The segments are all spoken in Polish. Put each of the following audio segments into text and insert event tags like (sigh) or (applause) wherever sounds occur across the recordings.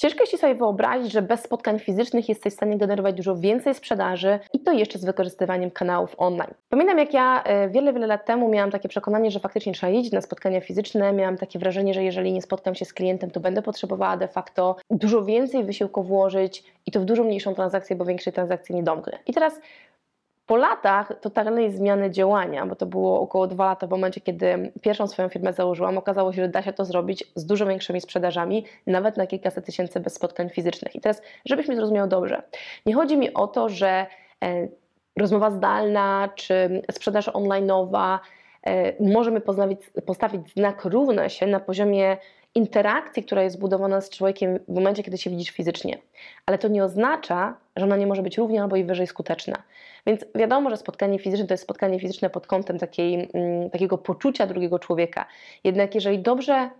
Ciężko się sobie wyobrazić, że bez spotkań fizycznych jesteś w stanie generować dużo więcej sprzedaży i to jeszcze z wykorzystywaniem kanałów online. Pamiętam, jak ja e, wiele, wiele lat temu miałam takie przekonanie, że faktycznie trzeba jeździć na spotkania fizyczne. Miałam takie wrażenie, że jeżeli nie spotkam się z klientem, to będę potrzebowała de facto dużo więcej wysiłku włożyć i to w dużo mniejszą transakcję, bo większej transakcji nie domknę. I teraz po latach totalnej zmiany działania, bo to było około dwa lata w momencie, kiedy pierwszą swoją firmę założyłam, okazało się, że da się to zrobić z dużo większymi sprzedażami, nawet na kilkaset tysięcy bez spotkań fizycznych. I teraz, żebyś mnie zrozumiał dobrze, nie chodzi mi o to, że e, rozmowa zdalna czy sprzedaż online'owa możemy postawić znak równe się na poziomie interakcji, która jest zbudowana z człowiekiem w momencie, kiedy się widzisz fizycznie. Ale to nie oznacza, że ona nie może być równie albo i wyżej skuteczna. Więc wiadomo, że spotkanie fizyczne to jest spotkanie fizyczne pod kątem takiej, mm, takiego poczucia drugiego człowieka. Jednak jeżeli dobrze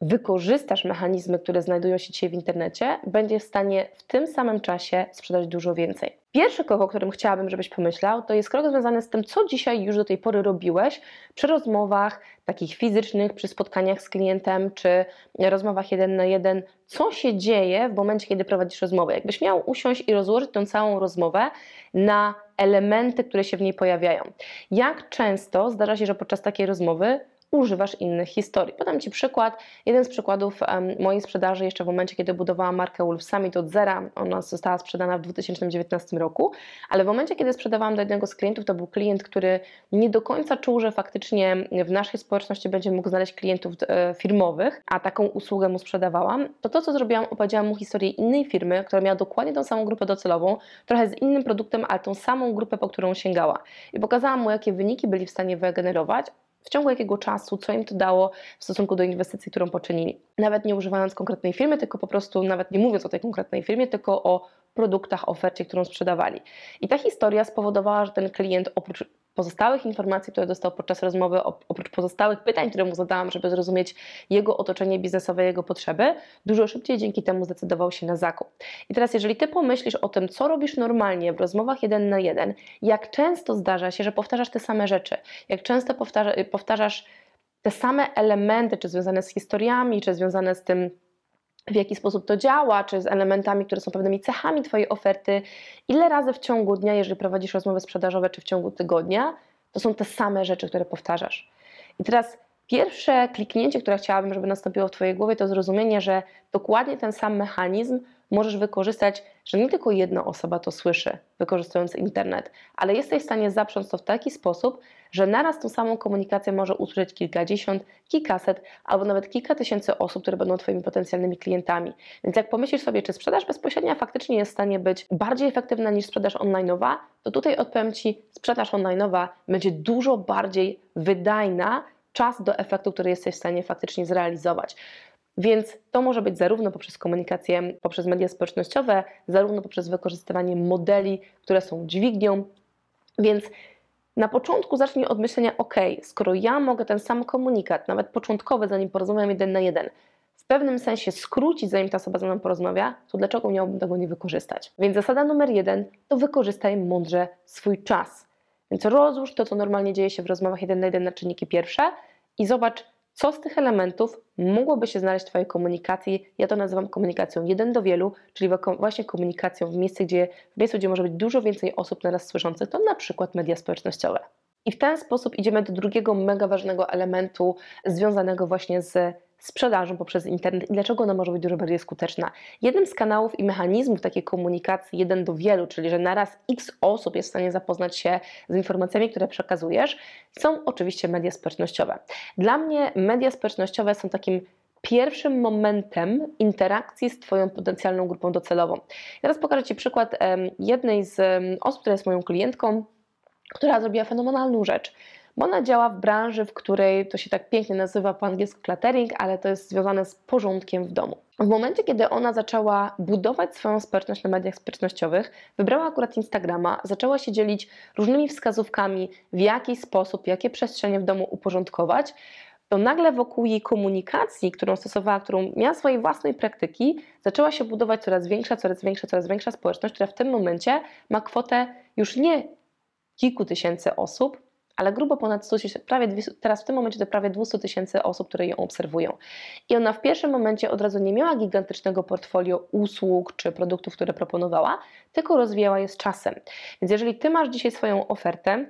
wykorzystasz mechanizmy, które znajdują się dzisiaj w internecie, będzie w stanie w tym samym czasie sprzedać dużo więcej. Pierwszy krok, o którym chciałabym, żebyś pomyślał, to jest krok związany z tym, co dzisiaj już do tej pory robiłeś przy rozmowach takich fizycznych, przy spotkaniach z klientem, czy rozmowach jeden na jeden. Co się dzieje w momencie, kiedy prowadzisz rozmowę? Jakbyś miał usiąść i rozłożyć tę całą rozmowę na elementy, które się w niej pojawiają. Jak często zdarza się, że podczas takiej rozmowy używasz innych historii. Podam Ci przykład. Jeden z przykładów mojej sprzedaży jeszcze w momencie, kiedy budowałam markę Wolf Summit od zera. Ona została sprzedana w 2019 roku, ale w momencie, kiedy sprzedawałam do jednego z klientów, to był klient, który nie do końca czuł, że faktycznie w naszej społeczności będzie mógł znaleźć klientów e, firmowych, a taką usługę mu sprzedawałam. To to, co zrobiłam, opowiedziałam mu historię innej firmy, która miała dokładnie tą samą grupę docelową, trochę z innym produktem, ale tą samą grupę, po którą sięgała. I pokazałam mu, jakie wyniki byli w stanie wygenerować, w ciągu jakiego czasu, co im to dało w stosunku do inwestycji, którą poczynili. Nawet nie używając konkretnej firmy, tylko po prostu nawet nie mówiąc o tej konkretnej firmie, tylko o produktach, ofercie, którą sprzedawali. I ta historia spowodowała, że ten klient oprócz pozostałych informacji, które dostał podczas rozmowy, oprócz pozostałych pytań, które mu zadałam, żeby zrozumieć jego otoczenie biznesowe, jego potrzeby, dużo szybciej dzięki temu zdecydował się na zakup. I teraz, jeżeli ty pomyślisz o tym, co robisz normalnie w rozmowach jeden na jeden, jak często zdarza się, że powtarzasz te same rzeczy, jak często powtarzasz te same elementy, czy związane z historiami, czy związane z tym, w jaki sposób to działa, czy z elementami, które są pewnymi cechami Twojej oferty, ile razy w ciągu dnia, jeżeli prowadzisz rozmowy sprzedażowe, czy w ciągu tygodnia, to są te same rzeczy, które powtarzasz. I teraz pierwsze kliknięcie, które chciałabym, żeby nastąpiło w Twojej głowie, to zrozumienie, że dokładnie ten sam mechanizm możesz wykorzystać, że nie tylko jedna osoba to słyszy, wykorzystując internet, ale jesteś w stanie zaprząc to w taki sposób, że naraz tą samą komunikację może usłyszeć kilkadziesiąt, kilkaset albo nawet kilka tysięcy osób, które będą Twoimi potencjalnymi klientami. Więc jak pomyślisz sobie, czy sprzedaż bezpośrednia faktycznie jest w stanie być bardziej efektywna niż sprzedaż online'owa, to tutaj odpowiem Ci, sprzedaż online'owa będzie dużo bardziej wydajna czas do efektu, który jesteś w stanie faktycznie zrealizować. Więc to może być zarówno poprzez komunikację, poprzez media społecznościowe, zarówno poprzez wykorzystywanie modeli, które są dźwignią. Więc na początku zacznij od myślenia, ok, skoro ja mogę ten sam komunikat, nawet początkowy, zanim porozmawiam jeden na jeden, w pewnym sensie skrócić, zanim ta osoba ze mną porozmawia, to dlaczego miałbym tego nie wykorzystać? Więc zasada numer jeden to wykorzystaj mądrze swój czas. Więc rozłóż to, co normalnie dzieje się w rozmowach jeden na jeden na czynniki pierwsze i zobacz, co z tych elementów mogłoby się znaleźć w Twojej komunikacji. Ja to nazywam komunikacją jeden do wielu, czyli właśnie komunikacją w miejscu, gdzie, w miejscu, gdzie może być dużo więcej osób naraz słyszących, to na przykład media społecznościowe. I w ten sposób idziemy do drugiego mega ważnego elementu związanego właśnie z sprzedażą poprzez internet i dlaczego ona może być dużo bardziej skuteczna. Jednym z kanałów i mechanizmów takiej komunikacji jeden do wielu, czyli że naraz x osób jest w stanie zapoznać się z informacjami, które przekazujesz, są oczywiście media społecznościowe. Dla mnie media społecznościowe są takim pierwszym momentem interakcji z Twoją potencjalną grupą docelową. Teraz pokażę Ci przykład jednej z osób, która jest moją klientką, która zrobiła fenomenalną rzecz bo ona działa w branży, w której to się tak pięknie nazywa po angielsku cluttering, ale to jest związane z porządkiem w domu. W momencie, kiedy ona zaczęła budować swoją społeczność na mediach społecznościowych, wybrała akurat Instagrama, zaczęła się dzielić różnymi wskazówkami, w jaki sposób, jakie przestrzenie w domu uporządkować, to nagle wokół jej komunikacji, którą stosowała, którą miała swojej własnej praktyki, zaczęła się budować coraz większa, coraz większa, coraz większa społeczność, która w tym momencie ma kwotę już nie kilku tysięcy osób, ale grubo ponad 100 tysięcy, prawie 200, teraz w tym momencie to prawie 200 tysięcy osób, które ją obserwują. I ona w pierwszym momencie od razu nie miała gigantycznego portfolio usług czy produktów, które proponowała, tylko rozwijała je z czasem. Więc jeżeli Ty masz dzisiaj swoją ofertę,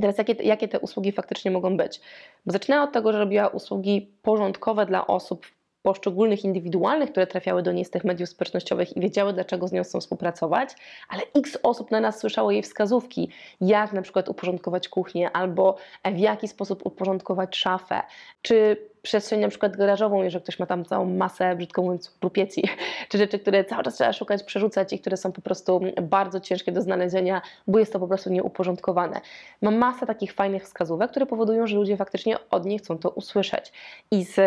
Teraz jakie, jakie te usługi faktycznie mogą być? Bo zaczynała od tego, że robiła usługi porządkowe dla osób poszczególnych, indywidualnych, które trafiały do niej z tych mediów społecznościowych i wiedziały, dlaczego z nią chcą współpracować, ale x osób na nas słyszało jej wskazówki, jak na przykład uporządkować kuchnię, albo w jaki sposób uporządkować szafę, czy przestrzeń na przykład garażową, jeżeli ktoś ma tam całą masę, brzydko mówiąc, rupieci, (laughs) czy rzeczy, które cały czas trzeba szukać, przerzucać i które są po prostu bardzo ciężkie do znalezienia, bo jest to po prostu nieuporządkowane. Mam masę takich fajnych wskazówek, które powodują, że ludzie faktycznie od niej chcą to usłyszeć. I z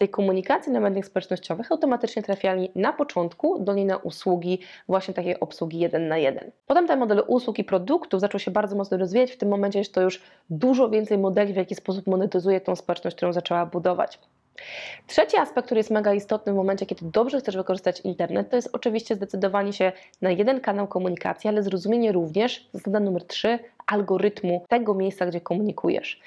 tej komunikacji na mediach społecznościowych automatycznie trafiali na początku do niej na usługi, właśnie takiej obsługi jeden na jeden. Potem te modele usług i produktów zaczął się bardzo mocno rozwijać. W tym momencie jest to już dużo więcej modeli, w jaki sposób monetyzuje tą społeczność, którą zaczęła budować. Trzeci aspekt, który jest mega istotny w momencie, kiedy dobrze chcesz wykorzystać internet, to jest oczywiście zdecydowanie się na jeden kanał komunikacji, ale zrozumienie również, zasada numer trzy, algorytmu tego miejsca, gdzie komunikujesz.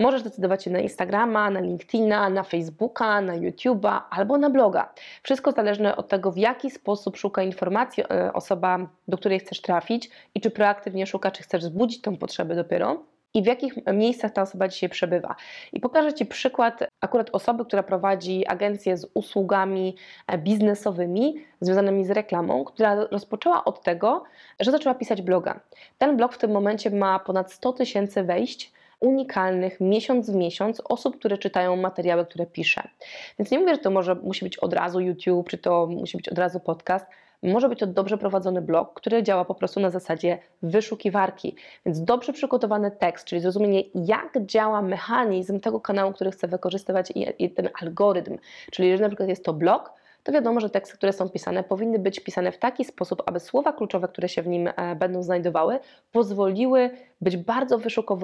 Możesz decydować się na Instagrama, na LinkedIna, na Facebooka, na YouTube'a albo na bloga. Wszystko zależne od tego, w jaki sposób szuka informacji e, osoba, do której chcesz trafić i czy proaktywnie szuka, czy chcesz wzbudzić tą potrzebę dopiero i w jakich miejscach ta osoba dzisiaj przebywa. I pokażę Ci przykład akurat osoby, która prowadzi agencję z usługami e, biznesowymi związanymi z reklamą, która rozpoczęła od tego, że zaczęła pisać bloga. Ten blog w tym momencie ma ponad 100 tysięcy wejść unikalnych miesiąc w miesiąc osób, które czytają materiały, które piszę. Więc nie mówię, że to może musi być od razu YouTube, czy to musi być od razu podcast. Może być to dobrze prowadzony blog, który działa po prostu na zasadzie wyszukiwarki. Więc dobrze przygotowany tekst, czyli zrozumienie, jak działa mechanizm tego kanału, który chcę wykorzystywać i, i ten algorytm. Czyli jeżeli na przykład jest to blog, to wiadomo, że teksty, które są pisane, powinny być pisane w taki sposób, aby słowa kluczowe, które się w nim e, będą znajdowały, pozwoliły być bardzo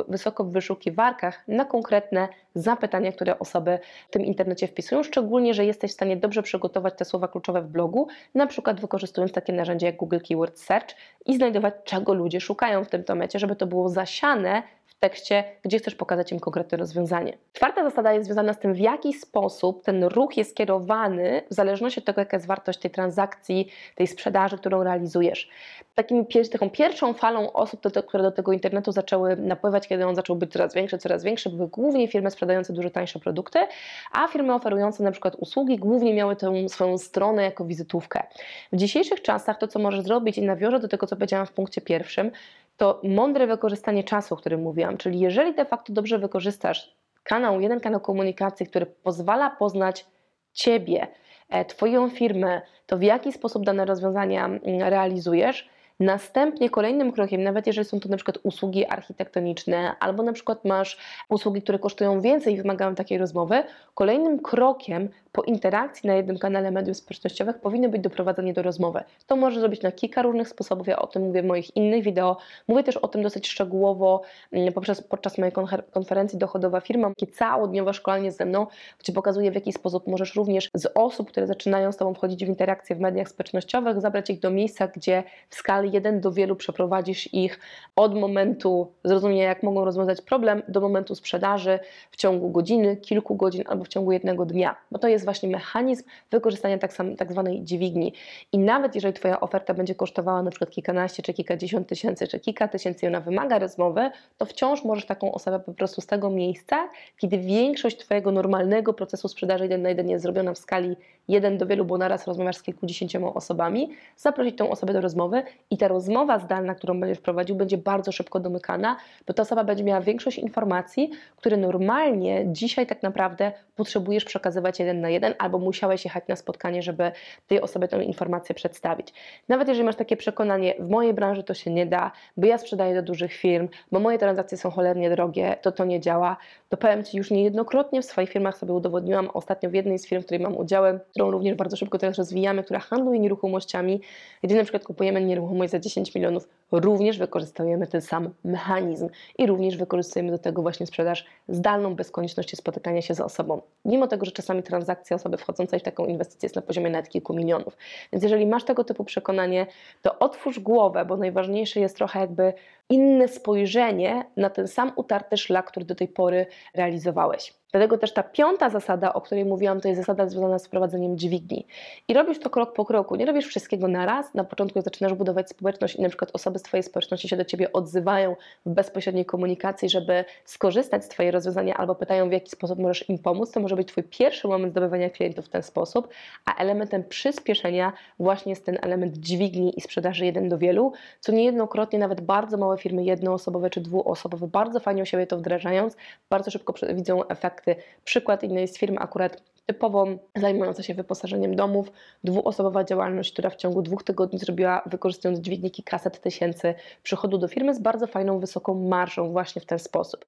wysoko w wyszukiwarkach na konkretne zapytania, które osoby w tym internecie wpisują, szczególnie, że jesteś w stanie dobrze przygotować te słowa kluczowe w blogu, na przykład wykorzystując takie narzędzie jak Google Keyword Search i znajdować, czego ludzie szukają w tym tomecie, żeby to było zasiane tekście, gdzie chcesz pokazać im konkretne rozwiązanie. Czwarta zasada jest związana z tym, w jaki sposób ten ruch jest kierowany w zależności od tego, jaka jest wartość tej transakcji, tej sprzedaży, którą realizujesz. Takim, taką pierwszą falą osób, które do tego internetu zaczęły napływać, kiedy on zaczął być coraz większy, coraz większy, były głównie firmy sprzedające dużo tańsze produkty, a firmy oferujące na przykład usługi głównie miały tę swoją stronę jako wizytówkę. W dzisiejszych czasach to, co możesz zrobić i nawiążę do tego, co powiedziałam w punkcie pierwszym, to mądre wykorzystanie czasu, o którym mówiłam. Czyli jeżeli de facto dobrze wykorzystasz kanał, jeden kanał komunikacji, który pozwala poznać Ciebie, e, Twoją firmę, to w jaki sposób dane rozwiązania mm, realizujesz, Następnie kolejnym krokiem, nawet jeżeli są to na przykład usługi architektoniczne, albo na przykład masz usługi, które kosztują więcej i wymagają takiej rozmowy, kolejnym krokiem po interakcji na jednym kanale mediów społecznościowych powinno być doprowadzenie do rozmowy. To może zrobić na kilka różnych sposobów, ja o tym mówię w moich innych wideo. Mówię też o tym dosyć szczegółowo mm, poprzez, podczas mojej konferencji Dochodowa Firma, takie całodniowe szkolenie ze mną, gdzie pokazuję w jaki sposób możesz również z osób, które zaczynają z Tobą wchodzić w interakcję w mediach społecznościowych, zabrać ich do miejsca, gdzie w skali jeden do wielu przeprowadzisz ich od momentu zrozumienia, jak mogą rozwiązać problem, do momentu sprzedaży w ciągu godziny, kilku godzin albo w ciągu jednego dnia. Bo to jest właśnie mechanizm wykorzystania tak, sam, tak zwanej dźwigni. I nawet jeżeli Twoja oferta będzie kosztowała na przykład kilkanaście, czy kilkadziesiąt tysięcy, czy kilka tysięcy i ona wymaga rozmowy, to wciąż możesz taką osobę po prostu z tego miejsca, kiedy większość Twojego normalnego procesu sprzedaży jeden na jeden jest zrobiona w skali jeden do wielu, bo naraz rozmawiasz z kilkudziesięcioma osobami, zaprosić tą osobę do rozmowy i ta rozmowa zdalna, którą będziesz prowadził, będzie bardzo szybko domykana, bo ta osoba będzie miała większość informacji, które normalnie dzisiaj tak naprawdę potrzebujesz przekazywać jeden na jeden jeden, albo musiałeś jechać na spotkanie, żeby tej osobie tę informację przedstawić. Nawet jeżeli masz takie przekonanie, w mojej branży to się nie da, bo ja sprzedaję do dużych firm, bo moje transakcje są cholernie drogie, to to nie działa, to powiem Ci, już niejednokrotnie w swoich firmach sobie udowodniłam, ostatnio w jednej z firm, w której mam udziały, którą również bardzo szybko teraz rozwijamy, która handluje nieruchomościami, gdzie na przykład kupujemy nieruchomość za 10 milionów, również wykorzystujemy ten sam mechanizm i również wykorzystujemy do tego właśnie sprzedaż zdalną, bez konieczności spotykania się z osobą. Mimo tego, że czasami transakcja osoby wchodzącej w taką inwestycję jest na poziomie nawet kilku milionów. Więc jeżeli masz tego typu przekonanie, to otwórz głowę, bo najważniejsze jest trochę jakby inne spojrzenie na ten sam utarty szlak, który do tej pory realizowałeś. Dlatego też ta piąta zasada, o której mówiłam, to jest zasada związana z wprowadzeniem dźwigni. I robisz to krok po kroku, nie robisz wszystkiego na raz. Na początku zaczynasz budować społeczność i na przykład osoby z Twojej społeczności się do Ciebie odzywają w bezpośredniej komunikacji, żeby skorzystać z Twojej rozwiązania albo pytają, w jaki sposób możesz im pomóc. To może być Twój pierwszy moment zdobywania klientów w ten sposób, a elementem przyspieszenia właśnie jest ten element dźwigni i sprzedaży jeden do wielu, co niejednokrotnie nawet bardzo małe firmy jednoosobowe czy dwuosobowe bardzo fajnie u siebie to wdrażając, bardzo szybko widzą efekty. Przykład innej z firm akurat typowo zajmująca się wyposażeniem domów, dwuosobowa działalność, która w ciągu dwóch tygodni zrobiła, wykorzystując dźwigniki kaset tysięcy przychodu do firmy z bardzo fajną, wysoką marżą właśnie w ten sposób.